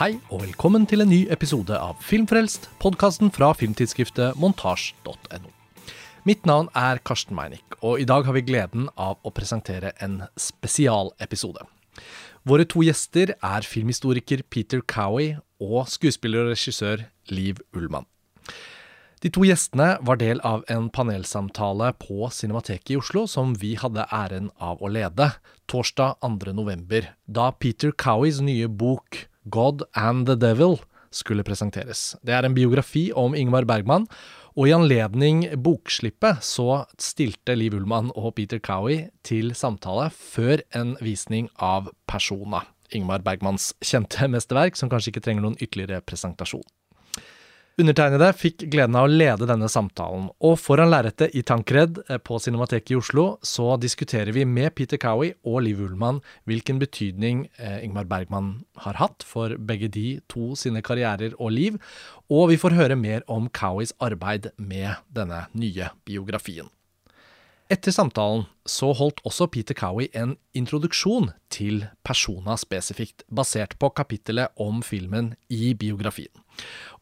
Hei og velkommen til en ny episode av Filmfrelst, podkasten fra filmtidsskriftet montasj.no. Mitt navn er Karsten Meinick, og i dag har vi gleden av å presentere en spesialepisode. Våre to gjester er filmhistoriker Peter Cowie og skuespiller og regissør Liv Ullmann. De to gjestene var del av en panelsamtale på Cinemateket i Oslo som vi hadde æren av å lede torsdag 2.11., da Peter Cowies nye bok God and the Devil skulle presenteres. Det er en biografi om Ingmar Bergman, og i anledning bokslippet så stilte Liv Ullmann og Peter Cowie til samtale før en visning av Persona, Ingmar Bergmans kjente mesterverk, som kanskje ikke trenger noen ytterligere presentasjon. Undertegnede fikk gleden av å lede denne samtalen, og foran lerretet i Tankred eh, på Cinemateket i Oslo så diskuterer vi med Peter Cowie og Liv Ullmann hvilken betydning eh, Ingmar Bergman har hatt for begge de to sine karrierer og liv, og vi får høre mer om Cowies arbeid med denne nye biografien. Etter samtalen så holdt også Peter Cowie en introduksjon til persona spesifikt, basert på kapittelet om filmen i biografien.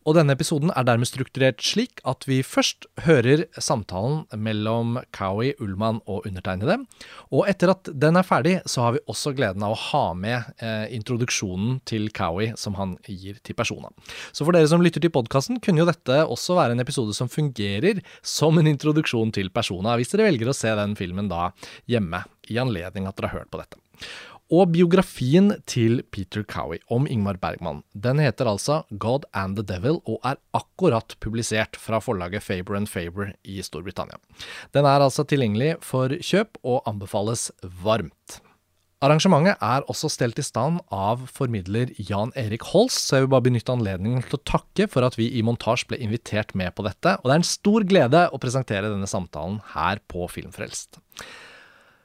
Og denne episoden er dermed strukturert slik at vi først hører samtalen mellom Cowie, Ullmann og undertegnede. Og etter at den er ferdig, så har vi også gleden av å ha med eh, introduksjonen til Cowie som han gir til persona. Så for dere som lytter til podkasten, kunne jo dette også være en episode som fungerer som en introduksjon til persona, hvis dere velger å se den filmen da hjemme, i anledning at dere har hørt på dette. Og biografien til Peter Cowie om Ingmar Bergman, den heter altså God and the Devil og er akkurat publisert fra forlaget Faber and Faber i Storbritannia. Den er altså tilgjengelig for kjøp og anbefales varmt. Arrangementet er også stelt i stand av formidler Jan Erik Holst, så jeg vil bare benytte anledningen til å takke for at vi i Montasj ble invitert med på dette, og det er en stor glede å presentere denne samtalen her på Filmfrelst.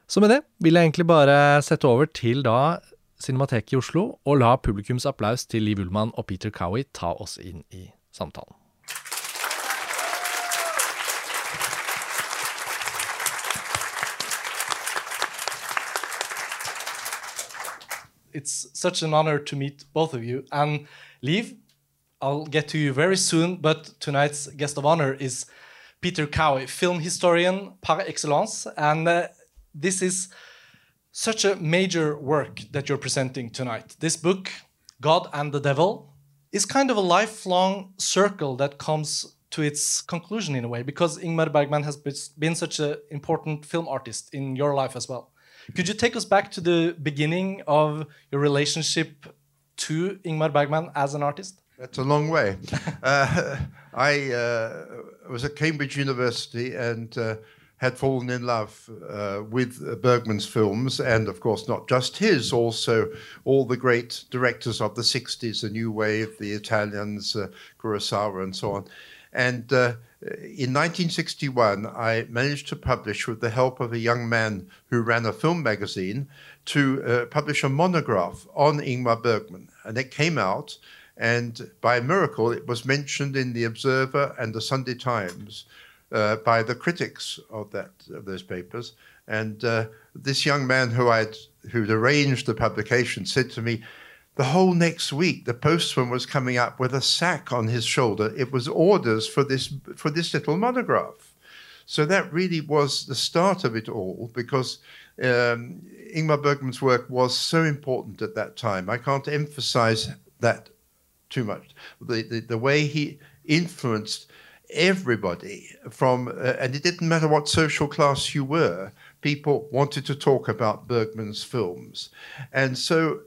Så med det vil jeg egentlig bare sette over til da Cinemateket i Oslo, og la publikums applaus til Liv Ullmann og Peter Cowie ta oss inn i samtalen. It's such an honor to meet both of you. And Liv, I'll get to you very soon, but tonight's guest of honor is Peter Cowie, film historian par excellence. And uh, this is such a major work that you're presenting tonight. This book, God and the Devil, is kind of a lifelong circle that comes to its conclusion in a way because Ingmar Bergman has been such an important film artist in your life as well. Could you take us back to the beginning of your relationship to Ingmar Bergman as an artist? That's a long way. uh, I uh, was at Cambridge University and uh, had fallen in love uh, with Bergman's films, and of course, not just his, also all the great directors of the 60s, the New Wave, the Italians, uh, Kurosawa, and so on. And uh, in 1961, I managed to publish, with the help of a young man who ran a film magazine, to uh, publish a monograph on Ingmar Bergman. And it came out, and by miracle, it was mentioned in the Observer and the Sunday Times uh, by the critics of that of those papers. And uh, this young man who I'd who'd arranged the publication said to me, the whole next week the postman was coming up with a sack on his shoulder. It was orders for this for this little monograph. So that really was the start of it all because um, Ingmar Bergman's work was so important at that time. I can't emphasize that too much. The, the, the way he influenced everybody from, uh, and it didn't matter what social class you were, people wanted to talk about Bergman's films. And so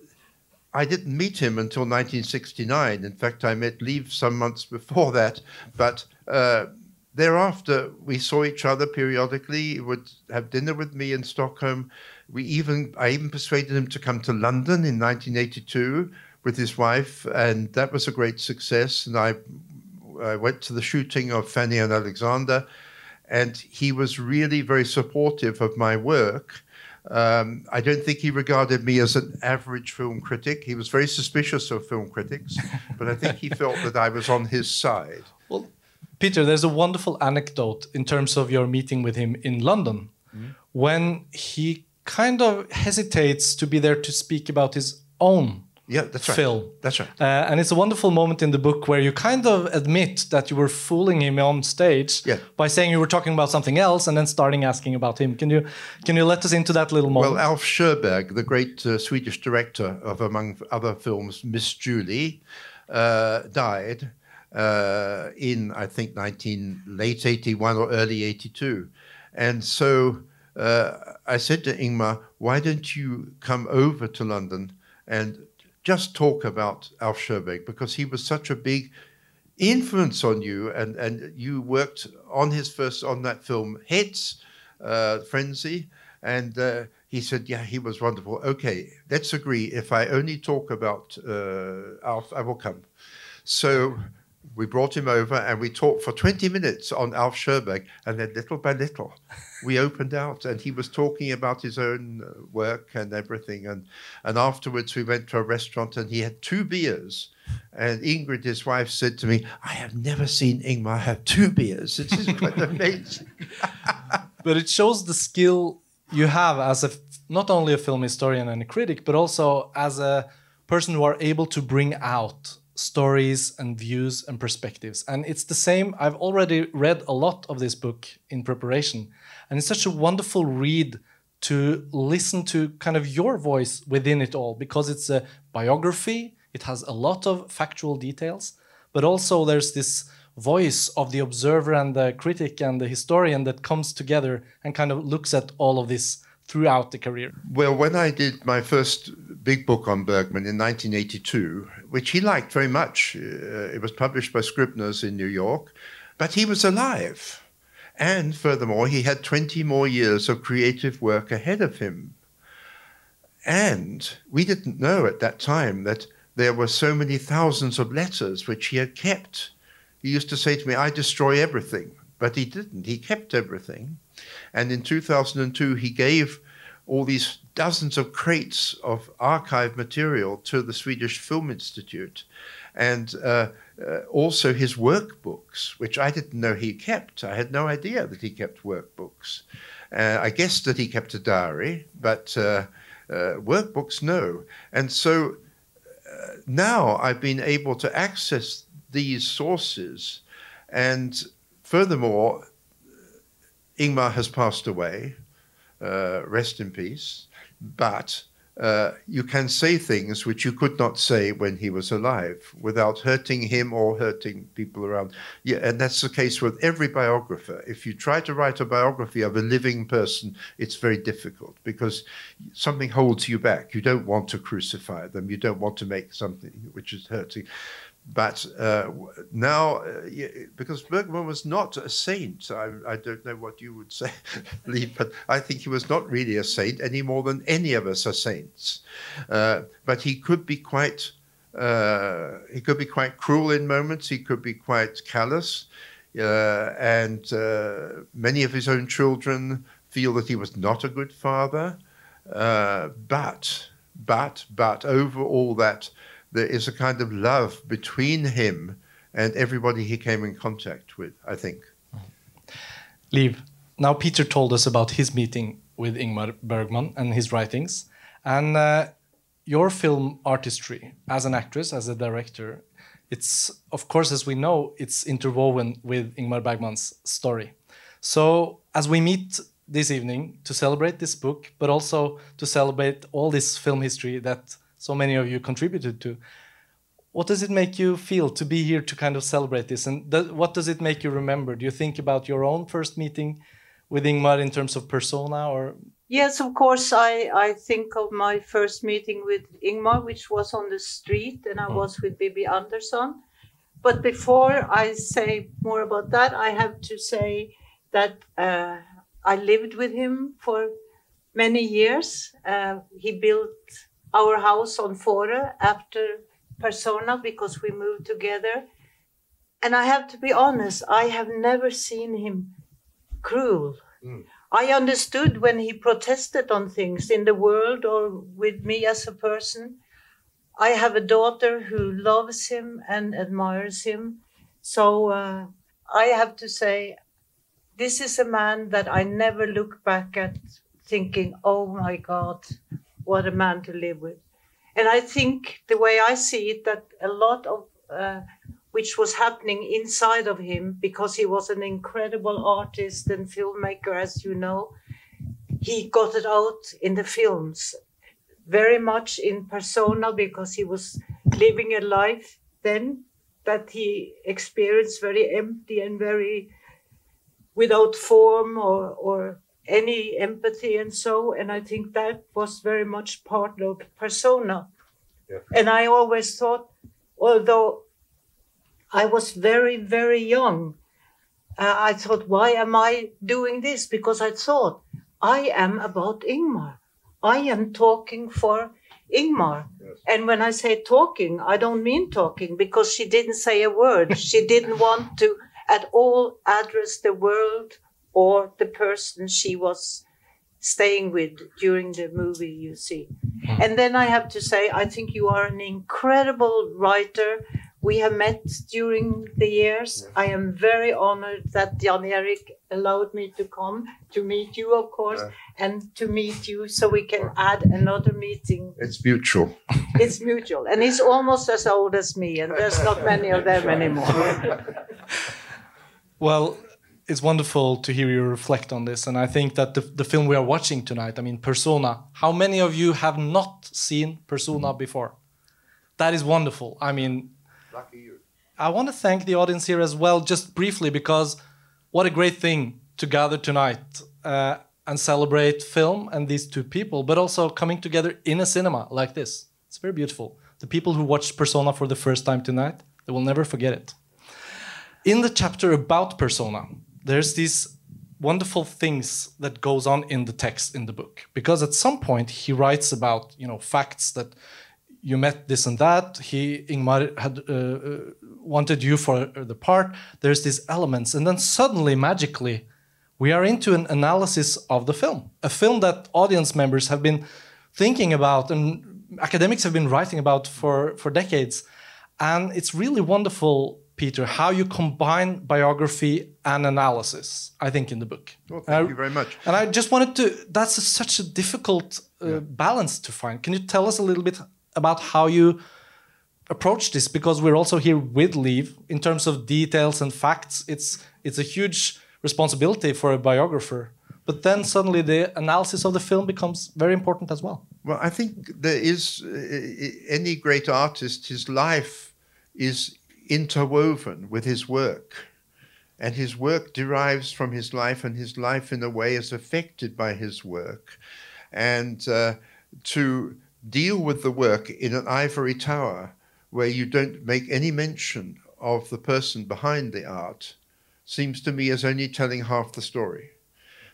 I didn't meet him until 1969. In fact, I met Liv some months before that. But uh, thereafter, we saw each other periodically. He would have dinner with me in Stockholm. We even, I even persuaded him to come to London in 1982 with his wife, and that was a great success. And I I went to the shooting of Fanny and Alexander, and he was really very supportive of my work. Um, I don't think he regarded me as an average film critic. He was very suspicious of film critics, but I think he felt that I was on his side. Well, Peter, there's a wonderful anecdote in terms of your meeting with him in London mm. when he kind of hesitates to be there to speak about his own Yeah, that's right. film. That's right. Uh, and it's a wonderful moment in the book where you kind of admit that you were fooling him on stage Yeah. by saying you were talking about something else and then starting asking about him. Can you can you let us into that little moment? Well, Alf Sjöberg, the great uh, Swedish director of, among other films, Miss Julie, uh, died uh, in, I think, 19, late 81 or early 82. And so uh, I said to Ingmar, why don't you come over to London and just talk about Alf Sjöberg? Because he was such a big influence on you, and, and you worked on his first, on that film, Hets, uh, Frenzy, and uh, he said, "Yeah, he was wonderful. Okay, let's agree. If I only talk about uh, Alf, I will come." So we brought him over, and we talked for 20 minutes on Alf Sjöberg, and then little by little, we opened out, and he was talking about his own uh, work and everything, and and afterwards we went to a restaurant, and he had two beers. And Ingrid, his wife, said to me, I have never seen Ingmar have two beers. It is quite amazing. but it shows the skill you have as a not only a film historian and a critic, but also as a person who are able to bring out stories and views and perspectives. And it's the same. I've already read a lot of this book in preparation, and it's such a wonderful read to listen to kind of your voice within it all because it's a biography. It has a lot of factual details, but also there's this voice of the observer and the critic and the historian that comes together and kind of looks at all of this throughout the career. Well, when I did my first big book on Bergman in 1982, which he liked very much, uh, it was published by Scribner's in New York, but he was alive. And furthermore, he had 20 more years of creative work ahead of him. And we didn't know at that time that there were so many thousands of letters which he had kept. He used to say to me, I destroy everything. But he didn't. He kept everything. And in 2002, he gave all these dozens of crates of archive material to the Swedish Film Institute. And uh, uh, also his workbooks, which I didn't know he kept. I had no idea that he kept workbooks. Uh, I guessed that he kept a diary, but uh, uh, workbooks, no. And so uh, now I've been able to access these sources. And furthermore, Ingmar has passed away. Uh, rest in peace. But uh, you can say things which you could not say when he was alive without hurting him or hurting people around. Yeah, and that's the case with every biographer. If you try to write a biography of a living person, it's very difficult because something holds you back. You don't want to crucify them. You don't want to make something which is hurting. But uh, now, uh, because Bergman was not a saint, I, I don't know what you would say, Lee, but I think he was not really a saint any more than any of us are saints. Uh, but he could be quite, uh, he could be quite cruel in moments. He could be quite callous, uh, and uh, many of his own children feel that he was not a good father. but, but, but over all that there is a kind of love between him and everybody he came in contact with, I think. Liv, now Peter told us about his meeting with Ingmar Bergman and his writings. And uh, your film artistry as an actress, as a director, it's, of course, as we know, it's interwoven with Ingmar Bergman's story. So, as we meet this evening to celebrate this book, but also to celebrate all this film history that so many of you contributed to. What does it make you feel to be here to kind of celebrate this? And th what does it make you remember? Do you think about your own first meeting with Ingmar in terms of persona or? Yes, of course. I, I think of my first meeting with Ingmar, which was on the street, and I was with Bibi Andersson. But before I say more about that, I have to say that uh, I lived with him for many years. Uh, he built our house on Fårö after Persona because we moved together. And I have to be honest, I have never seen him cruel. Mm. I understood when he protested on things in the world or with me as a person. I have a daughter who loves him and admires him. So uh, I have to say, this is a man that I never look back at thinking, oh my God, what a man to live with. And I think the way I see it, that a lot of uh, which was happening inside of him, because he was an incredible artist and filmmaker, as you know, he got it out in the films, very much in persona, because he was living a life then that he experienced very empty and very without form or, or any empathy and so and i think that was very much part of persona. Yeah. and i always thought although i was very very young uh, i thought why am i doing this? Because i thought i am about ingmar. I am talking for ingmar. Yes. and when i say talking i don't mean talking because she didn't say a word. She didn't want to at all address the world or the person she was staying with during the movie you see. Hmm. And then i have to say i think you are an incredible writer. We have met during the years. I am very honored that jan erik allowed me to come to meet you of course Yeah. and to meet you so we can add another meeting. It's mutual. it's mutual and he's almost as old as me and there's not many of them anymore. Well, it's wonderful to hear you reflect on this. And I think that the, the film we are watching tonight, I mean, Persona, how many of you have not seen Persona before? That is wonderful. I mean, Lucky you. I want to thank the audience here as well, just briefly, because what a great thing to gather tonight uh, and celebrate film and these two people, but also coming together in a cinema like this. It's very beautiful. The people who watched Persona for the first time tonight, they will never forget it. In the chapter about Persona, there's these wonderful things that goes on in the text in the book because at some point he writes about you know facts that you met this and that. He Ingmar had uh, uh, wanted you for the part. There's these elements, and then suddenly, magically, we are into an analysis of the film. A film that audience members have been thinking about and academics have been writing about for for decades, and it's really wonderful. Peter, how you combine biography and analysis, I think, in the book. Well, thank you very much. and I just wanted to, that's a, such a difficult uh, balance to find. Can you tell us a little bit about how you approach this? Because we're also here with Liv in terms of details and facts. It's, it's a huge responsibility for a biographer. But then suddenly the analysis of the film becomes very important as well. Well, I think there is uh, any great artist, his life is interwoven with his work. And his work derives from his life, and his life, in a way, is affected by his work. And uh, to deal with the work in an ivory tower where you don't make any mention of the person behind the art seems to me as only telling half the story.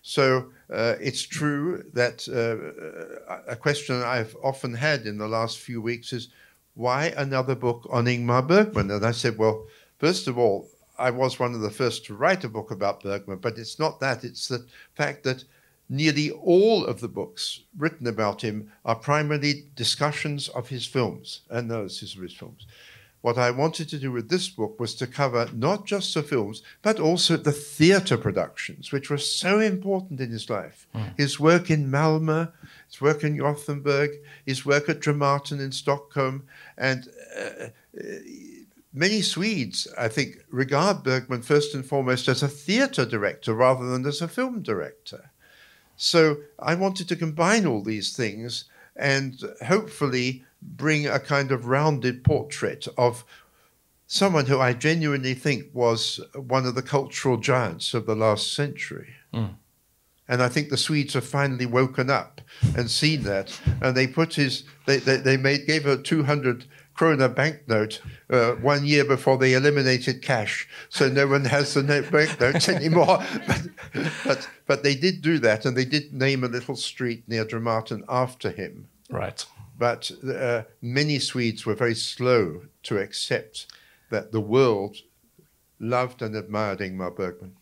So uh, it's true that uh, a question I've often had in the last few weeks is why another book on Ingmar Bergman? And I said, well, first of all, I was one of the first to write a book about Bergman, but it's not that. It's the fact that nearly all of the books written about him are primarily discussions of his films, and analysis of his films. What I wanted to do with this book was to cover not just the films, but also the theatre productions, which were so important in his life. His work in Malmö, his work in Gothenburg, his work at Dramaten in Stockholm, and uh, uh, many Swedes, I think, regard Bergman first and foremost as a theatre director rather than as a film director. So I wanted to combine all these things and hopefully bring a kind of rounded portrait of someone who I genuinely think was one of the cultural giants of the last century. And I think the Swedes have finally woken up and seen that. And they put his, they, they, they made, gave a 200 krona banknote uh, one year before they eliminated cash. So no one has the note banknotes anymore. but, but, but they did do that. And they did name a little street near Dramaten after him. Right. But uh, many Swedes were very slow to accept that the world loved and admired Ingmar Bergman.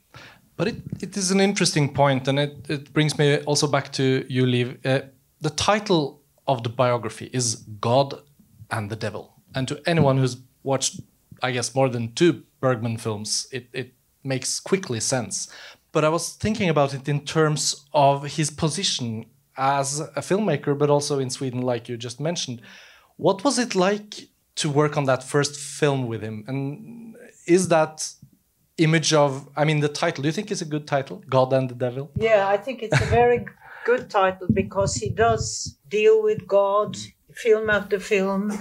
But it, it is an interesting point, and it, it brings me also back to you, Liv. Uh, the title of the biography is God and the Devil. And to anyone who's watched, I guess, more than two Bergman films, it, it makes quickly sense. But I was thinking about it in terms of his position as a filmmaker, but also in Sweden, like you just mentioned. What was it like to work on that first film with him? And is that image of, I mean, the title, do you think it's a good title? God and the Devil? Yeah, I think it's a very good title because he does deal with God film after film,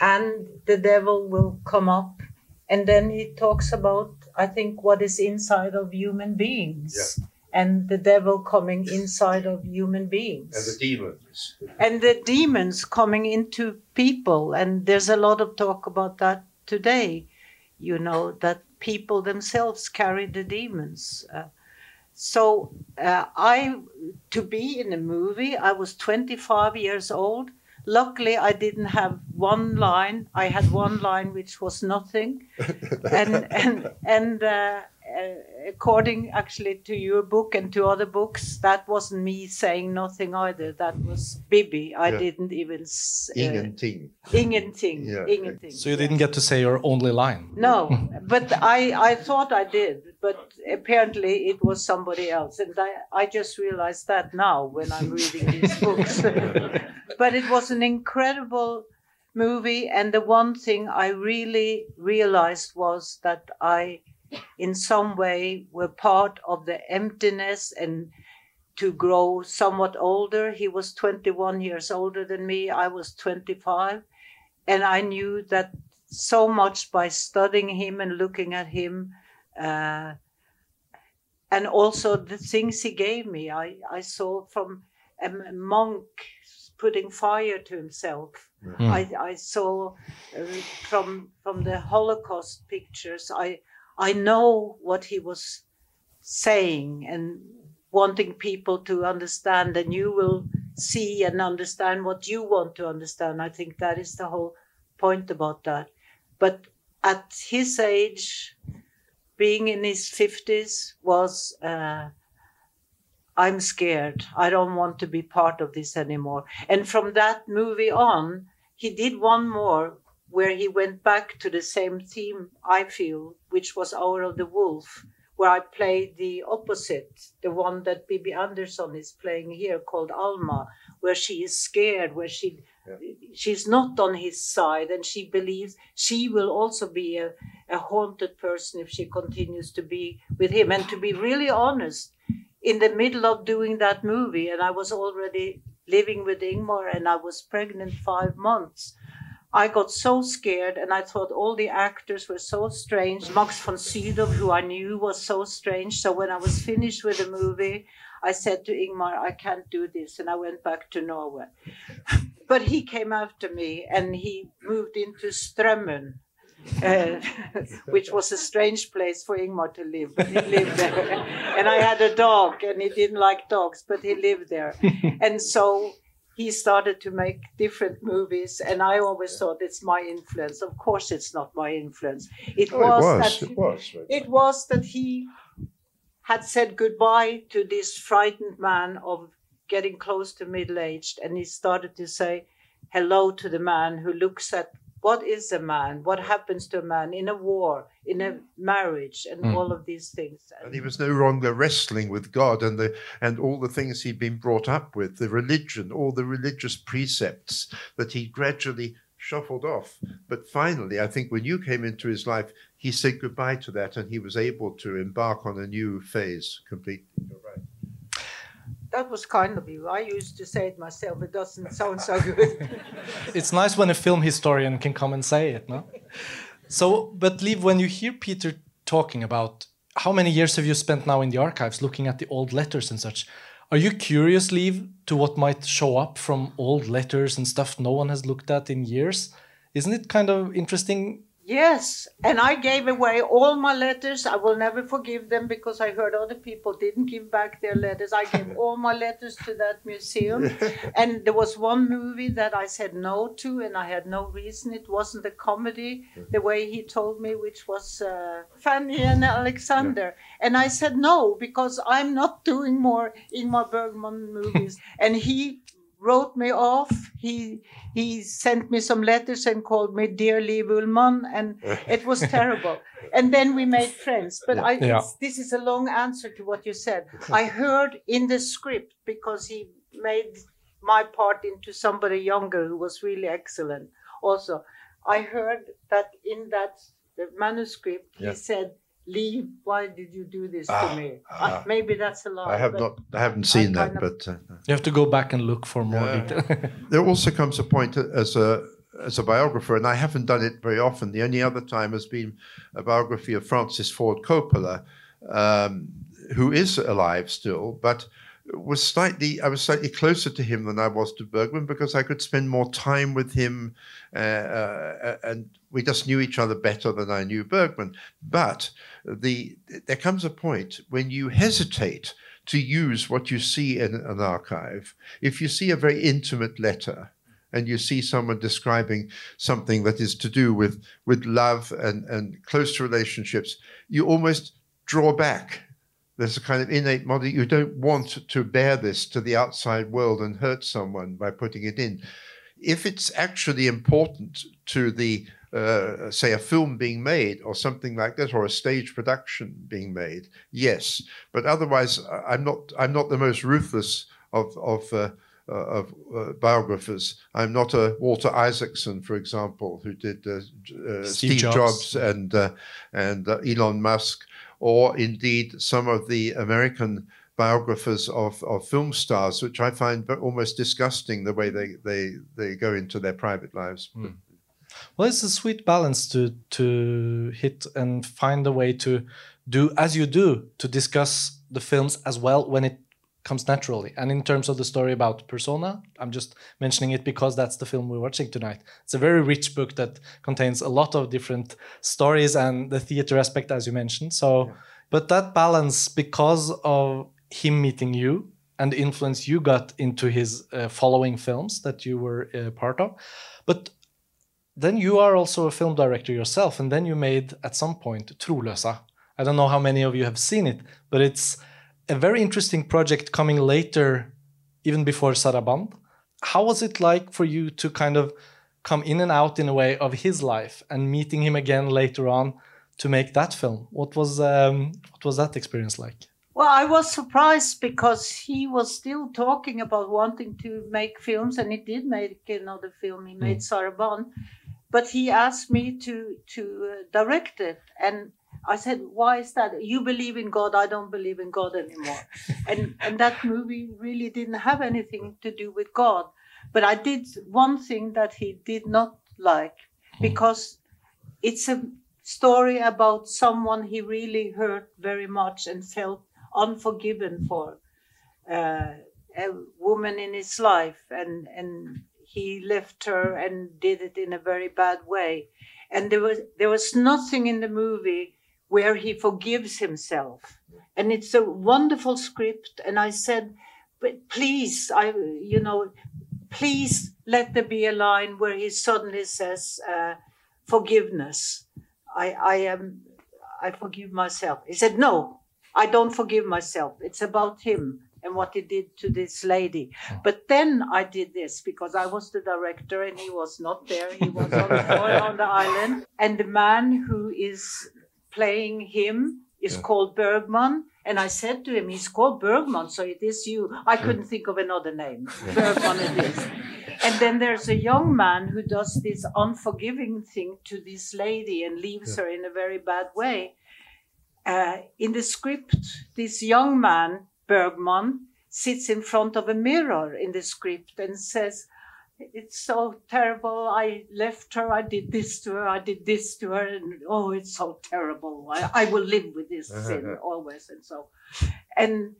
and the devil will come up. And then he talks about, I think, what is inside of human beings. And the devil coming inside of human beings. And the demons. and the demons coming into people and there's a lot of talk about that today you know that people themselves carry the demons uh, so uh, i to be in a movie i was 25 years old luckily i didn't have one line i had one line which was nothing and and and uh, according actually to your book and to other books, that wasn't me saying nothing either. That was Bibi. I Yeah. didn't even. s- Uh, Ingenting. Ingenting. Yeah. Ingenting. So you didn't get to say your only line? No, but I, I thought I did, but apparently it was somebody else. And I, I just realized that now when I'm reading these books. but it was an incredible movie. And the one thing I really realized was that I, in some way, were part of the emptiness and to grow somewhat older. He was 21 years older than me, I was 25. And I knew that so much by studying him and looking at him. Uh, and also the things he gave me. I, I saw from a monk putting fire to himself. I, I saw uh, from from the Holocaust pictures. I I know what he was saying and wanting people to understand, and you will see and understand what you want to understand. I think that is the whole point about that. But at his age, being in his 50s was uh, i'm scared i don't want to be part of this anymore and from that movie on he did one more where he went back to the same theme i feel which was hour of the wolf where i played the opposite the one that bibi andersson is playing here called alma where she is scared where she she's not on his side and she believes she will also be a, a haunted person if she continues to be with him. And to be really honest in the middle of doing that movie and i was already living with ingmar and i was pregnant five months i got so scared and i thought all the actors were so strange max von sydow who i knew was so strange so when i was finished with the movie i said to ingmar i can't do this and i went back to norway but he came after me and he moved into Strömmen, uh, which was a strange place for Ingmar to live. But he lived there. and I had a dog and he didn't like dogs, but he lived there. and so he started to make different movies and I always thought it's my influence. Of course it's not my influence. It Oh, was, it was. that It was. it was that he had said goodbye to this frightened man of getting close to middle aged and he started to say hello to the man who looks at what is a man what happens to a man in a war in a marriage and Mm. all of these things And he was no longer wrestling with God and the and all the things he'd been brought up with, the religion, all the religious precepts that he gradually shuffled off. But finally, I think when you came into his life, he said goodbye to that and he was able to embark on a new phase completely. You're right. That was kind of you i used to say it myself it doesn't sound so good It's nice when a film historian can come and say it, no? So, but Liv, when you hear Peter talking about how many years have you spent now in the archives looking at the old letters and such, are you curious, Liv, to what might show up from old letters and stuff no one has looked at in years? Isn't it kind of interesting? Yes, and I gave away all my letters. I will never forgive them because I heard other people didn't give back their letters. I gave all my letters to that museum. and there was one movie that I said no to, and I had no reason. It wasn't a comedy the way he told me, which was uh, Fanny and Alexander. And I said no because I'm not doing more Ingmar Bergman movies. and he wrote me off. He he sent me some letters and called me dear Liv Ullmann, and it was terrible. And then we made friends. But I Yeah. this is a long answer to what you said. I heard in the script because he made my part into somebody younger who was really excellent. also. I heard that in that the manuscript Yeah. he said, "Liv. Why did you do this Ah, to me?" ah. Uh, maybe that's a lie. I have not I haven't seen that, kind of- but uh, You have to go back and look for more Yeah. detail. there also comes a point as a as a biographer, and I haven't done it very often. The only other time has been a biography of Francis Ford Coppola, um, who is alive still, but was slightly I was slightly closer to him than I was to Bergman because I could spend more time with him, uh, uh, and we just knew each other better than I knew Bergman. But the there comes a point when you hesitate to use what you see in an archive. If you see a very intimate letter and you see someone describing something that is to do with, with love and, and close relationships, you almost draw back. There's a kind of innate model. You don't want to bear this to the outside world and hurt someone by putting it in. If it's actually important to the, uh, say, a film being made or something like that, or a stage production being made, yes. But otherwise, I'm not. I'm not the most ruthless of of uh, uh, of uh, biographers. I'm not a Walter Isaacson, for example, who did uh, uh, Steve Steve, Jobs. Jobs. and uh, and uh, Elon Musk, or indeed some of the American biographers of, of film stars, which I find almost disgusting the way they, they, they go into their private lives. Hmm. Well, it's a sweet balance to to hit and find a way to do as you do to discuss the films as well when it comes naturally. And in terms of the story about Persona, I'm just mentioning it because that's the film we're watching tonight. It's a very rich book that contains a lot of different stories and the theater aspect, as you mentioned. So, but that balance, because of him meeting you and the influence you got into his uh, following films that you were uh, part of, but then you are also a film director yourself, and then you made at some point Trolösa. I don't know how many of you have seen it, but it's a very interesting project coming later, even before Saraband. How was it like for you to kind of come in and out in a way of his life and meeting him again later on to make that film? What was um, what was that experience like? Well, I was surprised because he was still talking about wanting to make films, and he did make another film. He made Saraband, but he asked me to to uh, direct it, and I said, "Why is that? You believe in God, I don't believe in God anymore." and and that movie really didn't have anything to do with God, but I did one thing that he did not like because it's a story about someone he really hurt very much and felt unforgiven for uh, a woman in his life and and he left her and did it in a very bad way and there was there was nothing in the movie where he forgives himself and it's a wonderful script and i said but please i you know please let there be a line where he suddenly says uh, forgiveness i i am i forgive myself he said no I don't forgive myself. It's about him and what he did to this lady. But then I did this because I was the director and he was not there. He was on, on the island. And the man who is playing him is called Bergman. And I said to him, he's called Bergman, so it is you. I couldn't think of another name. Bergman it is. And then there's a young man who does this unforgiving thing to this lady and leaves her in a very bad way uh, in the script, this young man, Bergman, sits in front of a mirror in the script and says, It's so terrible. I left her. I did this to her. I did this to her. And oh, it's so terrible. I, I will live with this uh-huh. sin always. And so, and,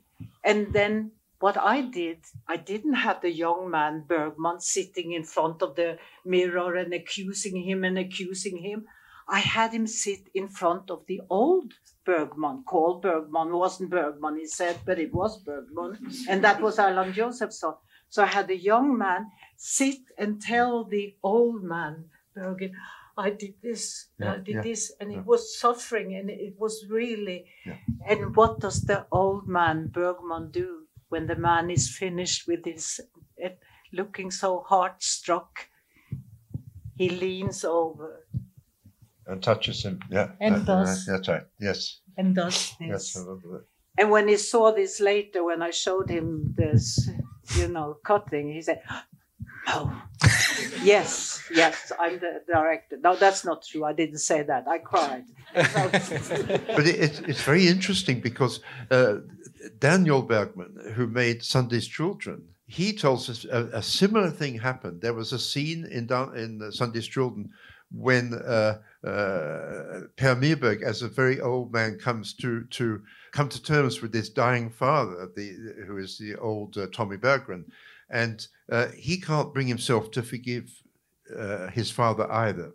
and then what I did, I didn't have the young man, Bergman, sitting in front of the mirror and accusing him and accusing him. I had him sit in front of the old Bergman, called Bergman, it wasn't Bergman, he said, but it was Bergman, and that was Erland Josephson. So I had the young man sit and tell the old man, Bergen, I did this, I did yeah, this, and he yeah. was suffering, and it was really. Yeah. And what does the old man Bergman do when the man is finished with his, eh, looking so heart struck? He leans over And touches him. Yeah. And that- does. That's right. Yes. and does this. Yes. I. And when he saw this later, when I showed him this, you know, cutting, he said, Oh, yes, yes, I'm the director. No, that's not true. I didn't say that. I cried. but it, it's, it's very interesting because uh, Daniel Bergman, who made Sunday's Children, he tells us a, a, similar thing happened. There was a scene in in Sunday's Children when uh, uh, Per Myrberg, as a very old man, comes to to come to terms with this dying father, the, who is the old uh, Thommy Berggren, and uh, he can't bring himself to forgive uh, his father either.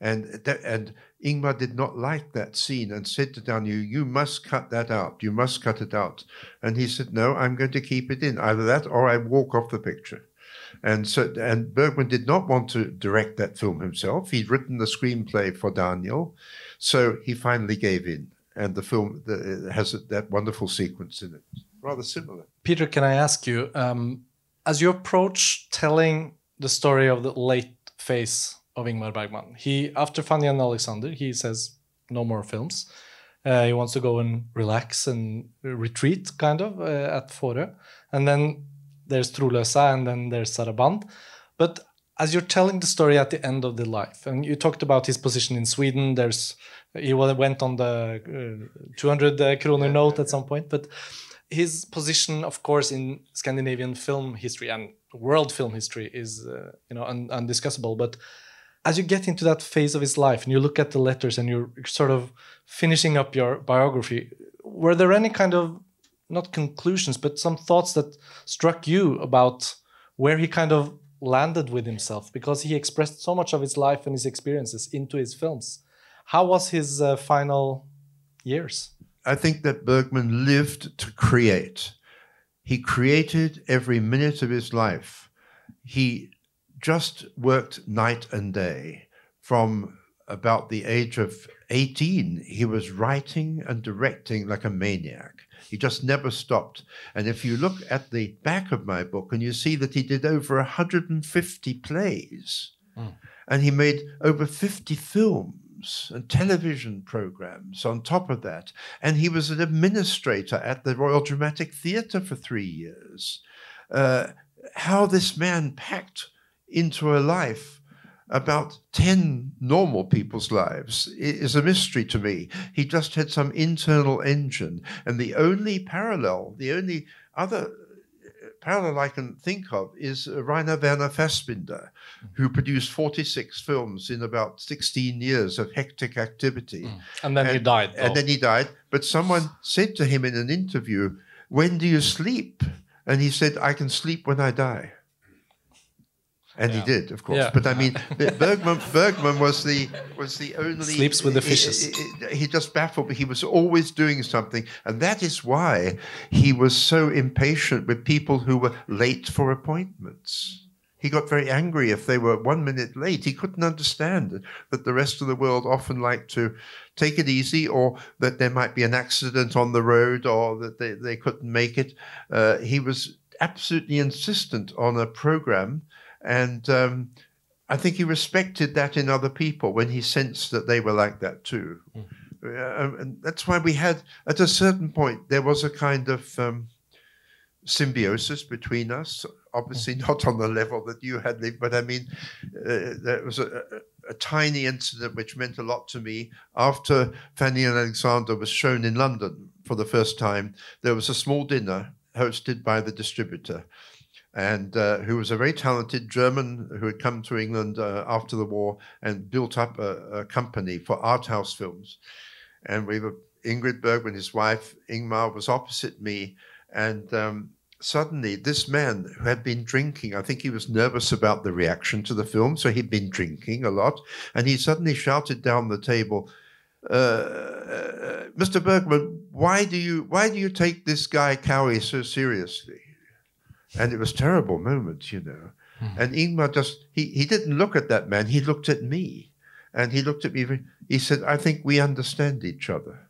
And that, and Ingmar did not like that scene and said to Daniel, "You must cut that out. You must cut it out." And he said, "No, I'm going to keep it in. Either that or I walk off the picture." And so, and Bergman did not want to direct that film himself. He'd written the screenplay for Daniel, so he finally gave in. And the film has that wonderful sequence in it, rather similar. Peter, can I ask you, um, as you approach telling the story of the late phase of Ingmar Bergman, he after Fanny and Alexander, he says no more films. Uh, he wants to go and relax and retreat, kind of, uh, at Fårö. And then there's Trolösa and then there's Saraband. But as you're telling the story at the end of the life, and you talked about his position in Sweden, there's he went on the uh, 200 uh, kroner note at some point, but his position, of course, in Scandinavian film history and world film history is, uh, you know, un undiscussable. But as you get into that phase of his life and you look at the letters and you're sort of finishing up your biography, were there any kind of not conclusions, but some thoughts that struck you about where he kind of landed with himself because he expressed so much of his life and his experiences into his films. How was his uh, final years? I think that Bergman lived to create. He created every minute of his life. He just worked night and day from about the age of 18. He was writing and directing like a maniac. He just never stopped. And if you look at the back of my book and you see that he did over 150 plays mm. and he made over 50 films and television programs on top of that. And he was an administrator at the Royal Dramatic Theatre for three years. Uh, how this man packed into a life about 10 normal people's lives is a mystery to me. He just had some internal engine. And the only parallel, the only other uh, parallel I can think of is Rainer Werner Fassbinder, who produced 46 films in about 16 years of hectic activity. Mm. And then and, he died. Though. And then he died. But someone said to him in an interview, When do you sleep? And he said, I can sleep when I die and yeah. he did, of course. Yeah. But I mean, Bergman, Bergman was the was the only sleeps with the fishes. He, he, he, just baffled me. He was always doing something, and that is why he was so impatient with people who were late for appointments. He got very angry if they were one minute late. He couldn't understand that the rest of the world often liked to take it easy, or that there might be an accident on the road, or that they, they couldn't make it. Uh, he was absolutely insistent on a program and um, I think he respected that in other people when he sensed that they were like that too. Mm. Uh, and that's why we had, at a certain point, there was a kind of um, symbiosis between us. Obviously, mm. not on the level that you had lived, but I mean, uh, there was a, a, a, tiny incident which meant a lot to me. After Fanny and Alexander was shown in London for the first time, there was a small dinner hosted by the distributor and uh, who was a very talented German who had come to England uh, after the war and built up a, a, company for art house films. And we were Ingrid Bergman, his wife Ingmar, was opposite me, and um, suddenly this man who had been drinking, I think he was nervous about the reaction to the film, so he'd been drinking a lot, and he suddenly shouted down the table. Uh, uh Mr. Bergman, why do you why do you take this guy Cowie so seriously? And it was terrible moments, you know. Mm. And Ingmar just, he, he didn't look at that man, he looked at me. And he looked at me, he said, I think we understand each other.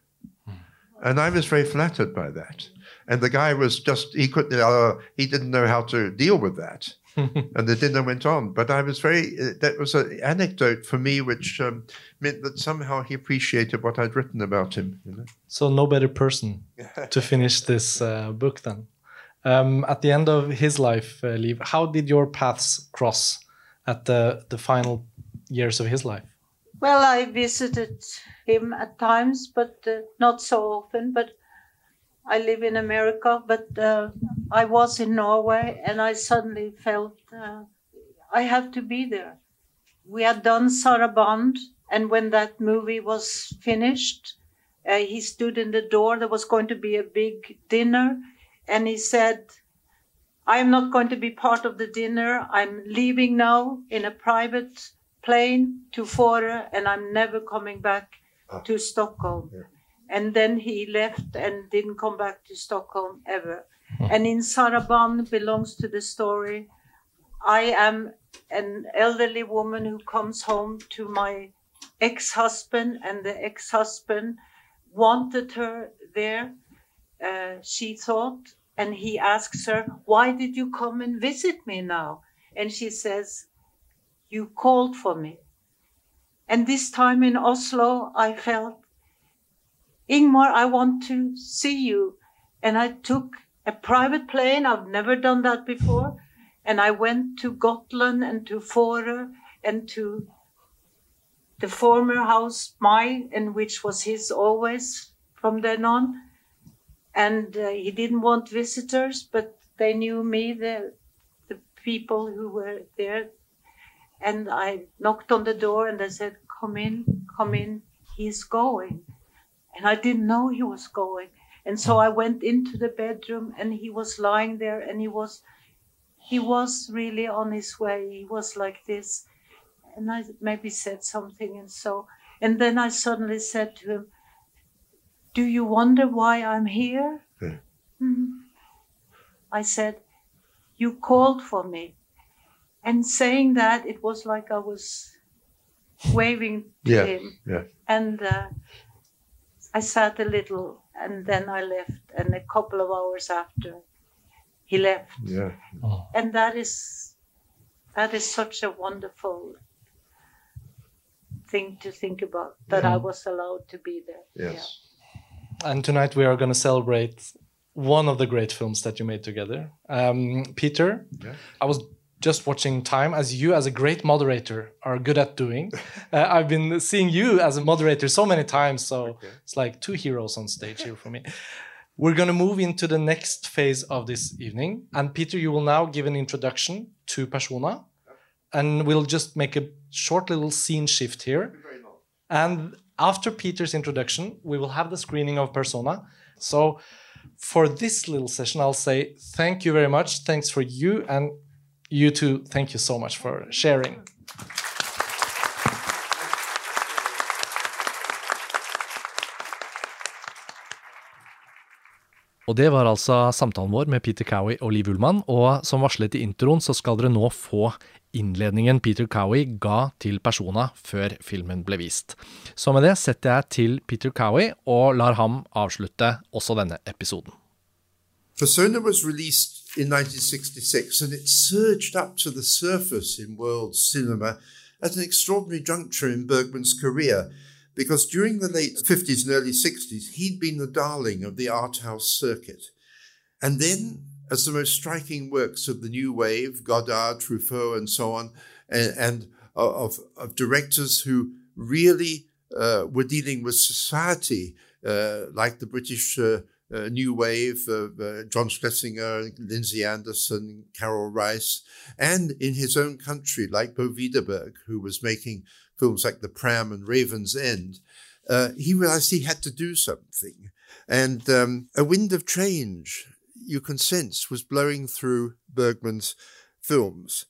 Mm. And I was very flattered by that. And the guy was just, he couldn't, uh, he didn't know how to deal with that. and the dinner went on. But I was very, uh, that was an anecdote for me, which um, meant that somehow he appreciated what I'd written about him. You know? So, no better person to finish this uh, book then. Um, at the end of his life, uh, Liv, how did your paths cross at the, the final years of his life? Well, I visited him at times, but uh, not so often. But I live in America, but uh, I was in Norway, and I suddenly felt uh, I have to be there. We had done Saraband, and when that movie was finished, uh, he stood in the door. There was going to be a big dinner, and he said, I'm not going to be part of the dinner. I'm leaving now in a private plane to Fårö, and I'm never coming back Ah. to Stockholm. Yeah. And then he left and didn't come back to Stockholm ever. And in Saraband belongs to the story. I am an elderly woman who comes home to my ex-husband, and the ex-husband wanted her there. Uh, she thought, and he asks her, "Why did you come and visit me now?" And she says, "You called for me." And this time in Oslo, I felt, Ingmar, I want to see you. And I took a private plane. I've never done that before. And I went to Gotland and to Fårö and to the former house, mine, and which was his always from then on. And uh, he didn't want visitors, but they knew me, the, the people who were there. And I knocked on the door and I said, Come in, come in, he's going. And I didn't know he was going. And so I went into the bedroom and he was lying there and he was he was really on his way. He was like this. And I maybe said something and so and then I suddenly said to him, Do you wonder why I'm here? Yeah. "Mhm." I said, You called for me. And saying that, it was like I was waving to Yeah, him. yeah. And uh, I sat a little and then I left. And a couple of hours after, he left. Yeah. And that is that is such a wonderful thing to think about that I was allowed to be there. Yes. And tonight we are going to celebrate one of the great films that you made together. Um, Peter, Yeah. I was just watching time as you, as a great moderator, are good at doing. uh, I've been seeing you as a moderator so many times, so it's like two heroes on stage here for me. We're going to move into the next phase of this evening. And Peter, you will now give an introduction to Persona. And we'll just make a short little scene shift here. And after Peter's introduction, we will have the screening of Persona. So for this little session, I'll say thank you very much. Thanks for you. And you too, thank you so much for sharing. Og det var altså samtalen vår med Peter Cowie og Liv Ullmann, og som varslet i introen så skal dere nå få innledningen Peter Cowie ga til Persona før filmen ble vist. Så med det setter jeg til Peter Cowie og lar ham avslutte også denne episoden. Persona was released in 1966 and it surged up to the surface in world cinema at an extraordinary juncture in Bergman's career because during the late 50s and early 60s, he'd been the darling of the art house circuit. And then, as the most striking works of the new wave, Godard, Truffaut, and so on, and, and of, of directors who really uh, were dealing with society, uh, like the British uh, uh, new wave uh, John Schlesinger, Lindsay Anderson, Karel Reisz, and in his own country, like Bo Widerberg, who was making films like The Pram and Raven's End, uh, he realized he had to do something. And um, a wind of change, you can sense, was blowing through Bergman's films.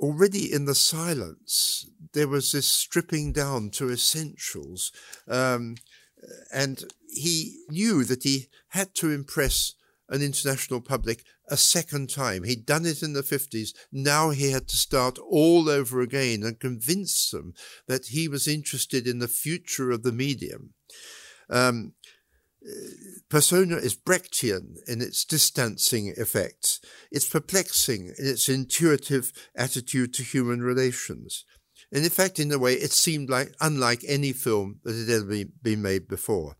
Already in the silence, there was this stripping down to essentials. Um, and he knew that he had to impress an international public a second time. He'd done it in the 50s. Now he had to start all over again and convince them that he was interested in the future of the medium. Um, persona is Brechtian in its distancing effects. It's perplexing in its intuitive attitude to human relations. And in fact, in a way, it seemed like unlike any film that had ever been made before.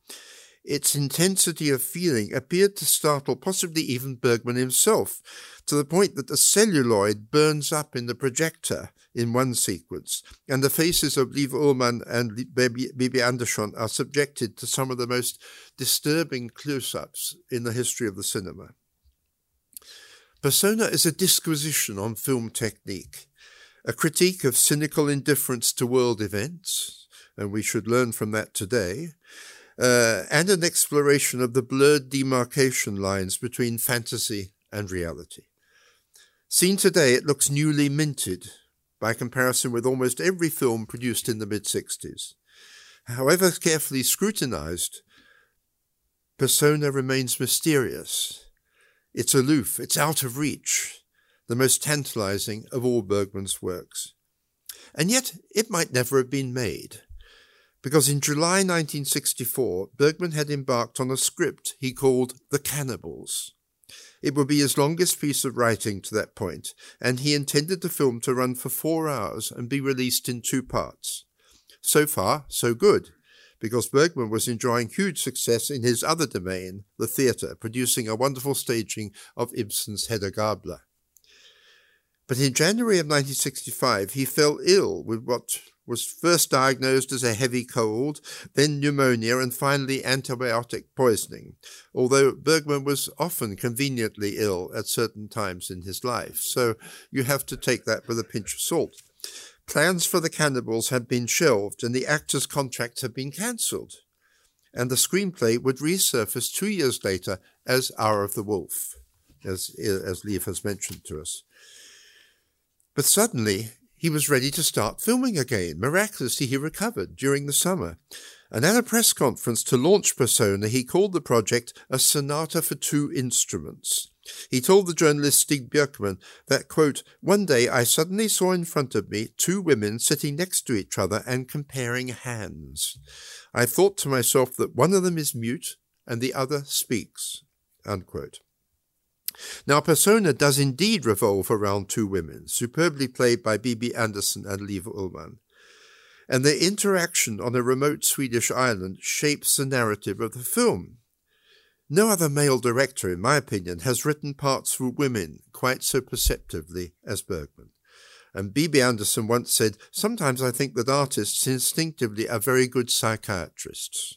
its intensity of feeling appeared to startle possibly even Bergman himself, to the point that the celluloid burns up in the projector in one sequence, and the faces of Liv Ullmann and Bibi Andersson are subjected to some of the most disturbing close ups in the history of the cinema. Persona is a disquisition on film technique, a critique of cynical indifference to world events, and we should learn from that today, uh, and an exploration of the blurred demarcation lines between fantasy and reality. Seen today, it looks newly minted by comparison with almost every film produced in the mid 60s. However carefully scrutinized, persona remains mysterious. It's aloof, it's out of reach, the most tantalizing of all Bergman's works. And yet, it might never have been made, because in July 1964, Bergman had embarked on a script he called The Cannibals. It would be his longest piece of writing to that point, and he intended the film to run for four hours and be released in two parts. So far, so good, because Bergman was enjoying huge success in his other domain, the theatre, producing a wonderful staging of Ibsen's Hedda Gabler. But in January of 1965, he fell ill with what was first diagnosed as a heavy cold, then pneumonia, and finally antibiotic poisoning, although Bergman was often conveniently ill at certain times in his life. So you have to take that with a pinch of salt. Plans for the cannibals had been shelved and the actors' contracts had been cancelled. And the screenplay would resurface two years later as Hour of the Wolf, as, as Liv has mentioned to us. But suddenly, he was ready to start filming again. Miraculously, he recovered during the summer. And at a press conference to launch Persona, he called the project a sonata for two instruments. He told the journalist Stig Björkman that, quote, one day I suddenly saw in front of me two women sitting next to each other and comparing hands. I thought to myself that one of them is mute and the other speaks, unquote. Now, Persona does indeed revolve around two women, superbly played by Bibi Andersson and Liv Ullmann. And their interaction on a remote Swedish island shapes the narrative of the film. No other male director, in my opinion, has written parts for women quite so perceptively as Bergman. And Bibi Andersson once said, Sometimes I think that artists instinctively are very good psychiatrists.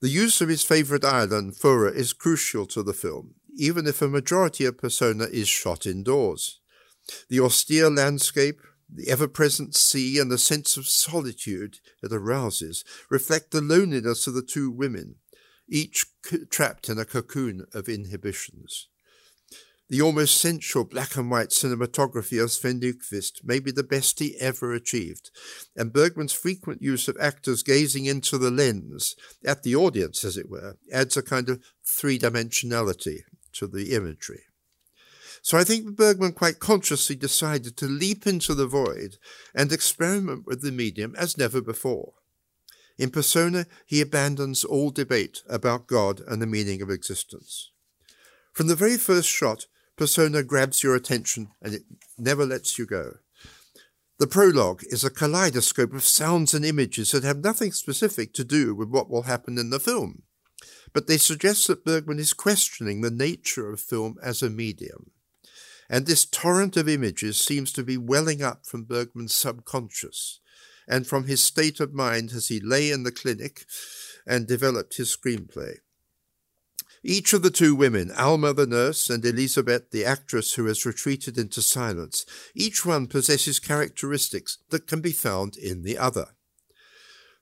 The use of his favourite island, Fårö, is crucial to the film even if a majority of persona is shot indoors. The austere landscape, the ever present sea, and the sense of solitude it arouses reflect the loneliness of the two women, each trapped in a cocoon of inhibitions. The almost sensual black and white cinematography of Sven Nykvist may be the best he ever achieved, and Bergman's frequent use of actors gazing into the lens, at the audience as it were, adds a kind of three dimensionality to the imagery. So I think Bergman quite consciously decided to leap into the void and experiment with the medium as never before. In Persona, he abandons all debate about God and the meaning of existence. From the very first shot, Persona grabs your attention and it never lets you go. The prologue is a kaleidoscope of sounds and images that have nothing specific to do with what will happen in the film but they suggest that Bergman is questioning the nature of film as a medium. And this torrent of images seems to be welling up from Bergman's subconscious and from his state of mind as he lay in the clinic and developed his screenplay. Each of the two women, Alma the nurse and Elisabeth the actress who has retreated into silence, each one possesses characteristics that can be found in the other.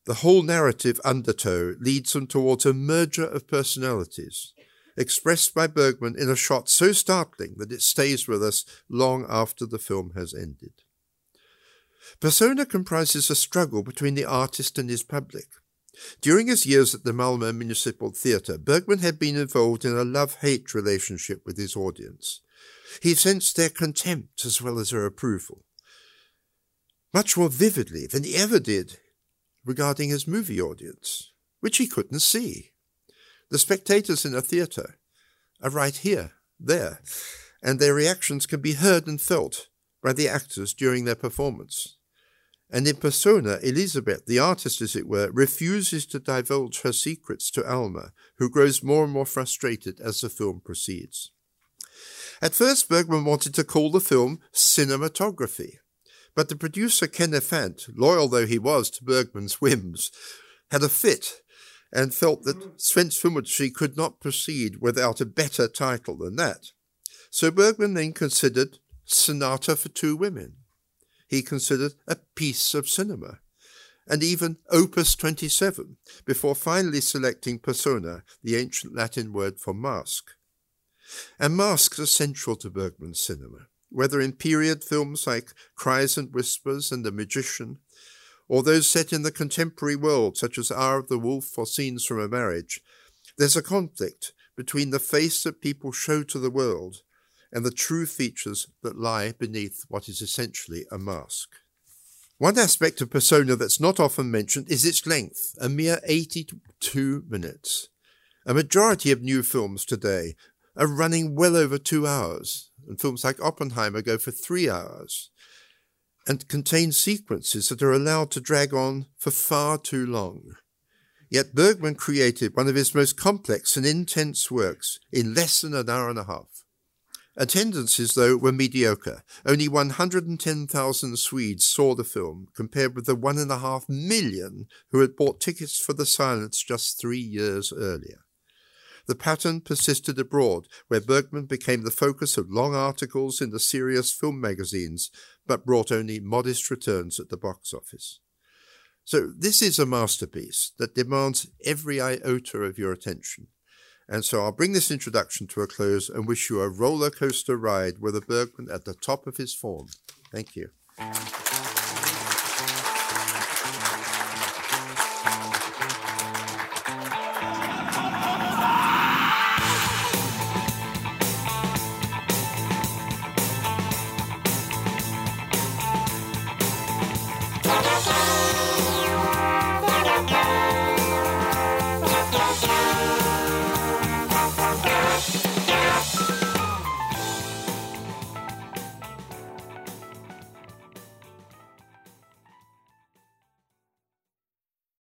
The whole narrative undertow leads them towards a merger of personalities, expressed by Bergman in a shot so startling that it stays with us long after the film has ended. Persona comprises a struggle between the artist and his public. During his years at the Malmö Municipal Theatre, Bergman had been involved in a love hate relationship with his audience. He sensed their contempt as well as their approval. Much more vividly than he ever did regarding his movie audience, which he couldn't see. The spectators in a theatre are right here, there, and their reactions can be heard and felt by the actors during their performance. And in persona, Elizabeth, the artist as it were, refuses to divulge her secrets to Alma, who grows more and more frustrated as the film proceeds. At first, Bergman wanted to call the film cinematography, but the producer Kenneth Fant, loyal though he was to Bergman's whims, had a fit and felt that mm. Svensk Filmindustri could not proceed without a better title than that. So Bergman then considered Sonata for Two Women. He considered a piece of cinema, and even Opus 27, before finally selecting persona, the ancient Latin word for mask. And masks are central to Bergman's cinema, whether in period films like Cries and Whispers and The Magician, or those set in the contemporary world, such as Hour of the Wolf or Scenes from a Marriage. There's a conflict between the face that people show to the world and the true features that lie beneath what is essentially a mask. One aspect of persona that's not often mentioned is its length, a mere 82 minutes. A majority of new films today are running well over two hours, and films like Oppenheimer go for three hours and contain sequences that are allowed to drag on for far too long. Yet Bergman created one of his most complex and intense works in less than an hour and a half. Attendances, though, were mediocre. Only 110,000 Swedes saw the film, compared with the one and a half million who had bought tickets for The Silence just three years earlier. The pattern persisted abroad, where Bergman became the focus of long articles in the serious film magazines, but brought only modest returns at the box office. So, this is a masterpiece that demands every iota of your attention. And so I'll bring this introduction to a close and wish you a roller coaster ride with a Bergman at the top of his form. Thank you.